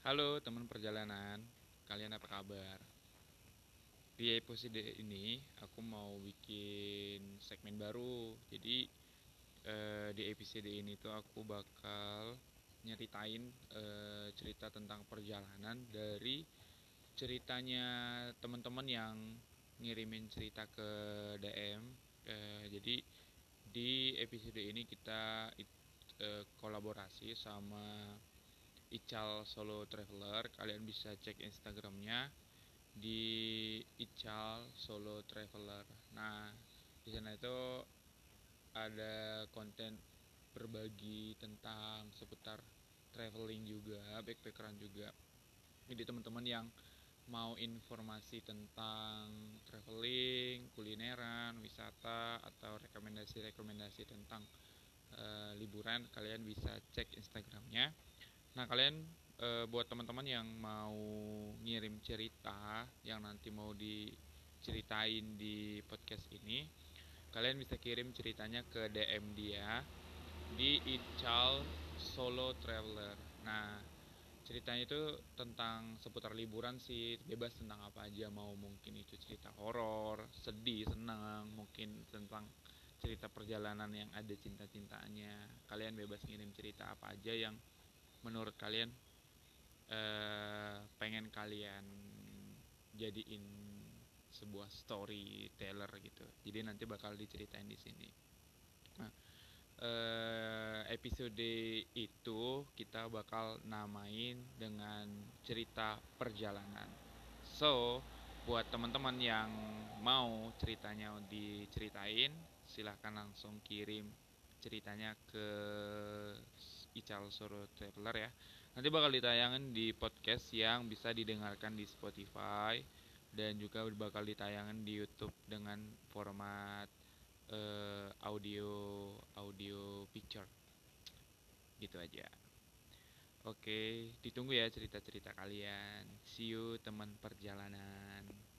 Halo teman perjalanan, kalian apa kabar? Di episode ini aku mau bikin segmen baru. Jadi eh, di episode ini tuh aku bakal nyeritain eh, cerita tentang perjalanan dari ceritanya teman-teman yang ngirimin cerita ke DM. Eh, jadi di episode ini kita eh, kolaborasi sama Ical Solo Traveler. Kalian bisa cek Instagramnya di Ical Solo Traveler. Nah di sana itu ada konten berbagi tentang seputar traveling juga backpackeran juga. Jadi teman-teman yang mau informasi tentang traveling kulineran wisata atau rekomendasi-rekomendasi tentang uh, liburan kalian bisa cek Instagramnya Nah, kalian e, buat teman-teman yang mau ngirim cerita yang nanti mau diceritain di podcast ini, kalian bisa kirim ceritanya ke DM dia di Ical Solo Traveler. Nah, ceritanya itu tentang seputar liburan sih, bebas tentang apa aja mau mungkin itu cerita horor, sedih, senang, mungkin tentang cerita perjalanan yang ada cinta-cintanya. Kalian bebas ngirim cerita apa aja yang menurut kalian uh, pengen kalian jadiin sebuah storyteller gitu? Jadi nanti bakal diceritain di sini. Nah uh, episode itu kita bakal namain dengan cerita perjalanan. So buat teman-teman yang mau ceritanya diceritain silahkan langsung kirim ceritanya ke Ical Soro Traveler ya. Nanti bakal ditayangin di podcast yang bisa didengarkan di Spotify dan juga bakal ditayangin di YouTube dengan format uh, audio audio picture. Gitu aja. Oke ditunggu ya cerita-cerita kalian. See you teman perjalanan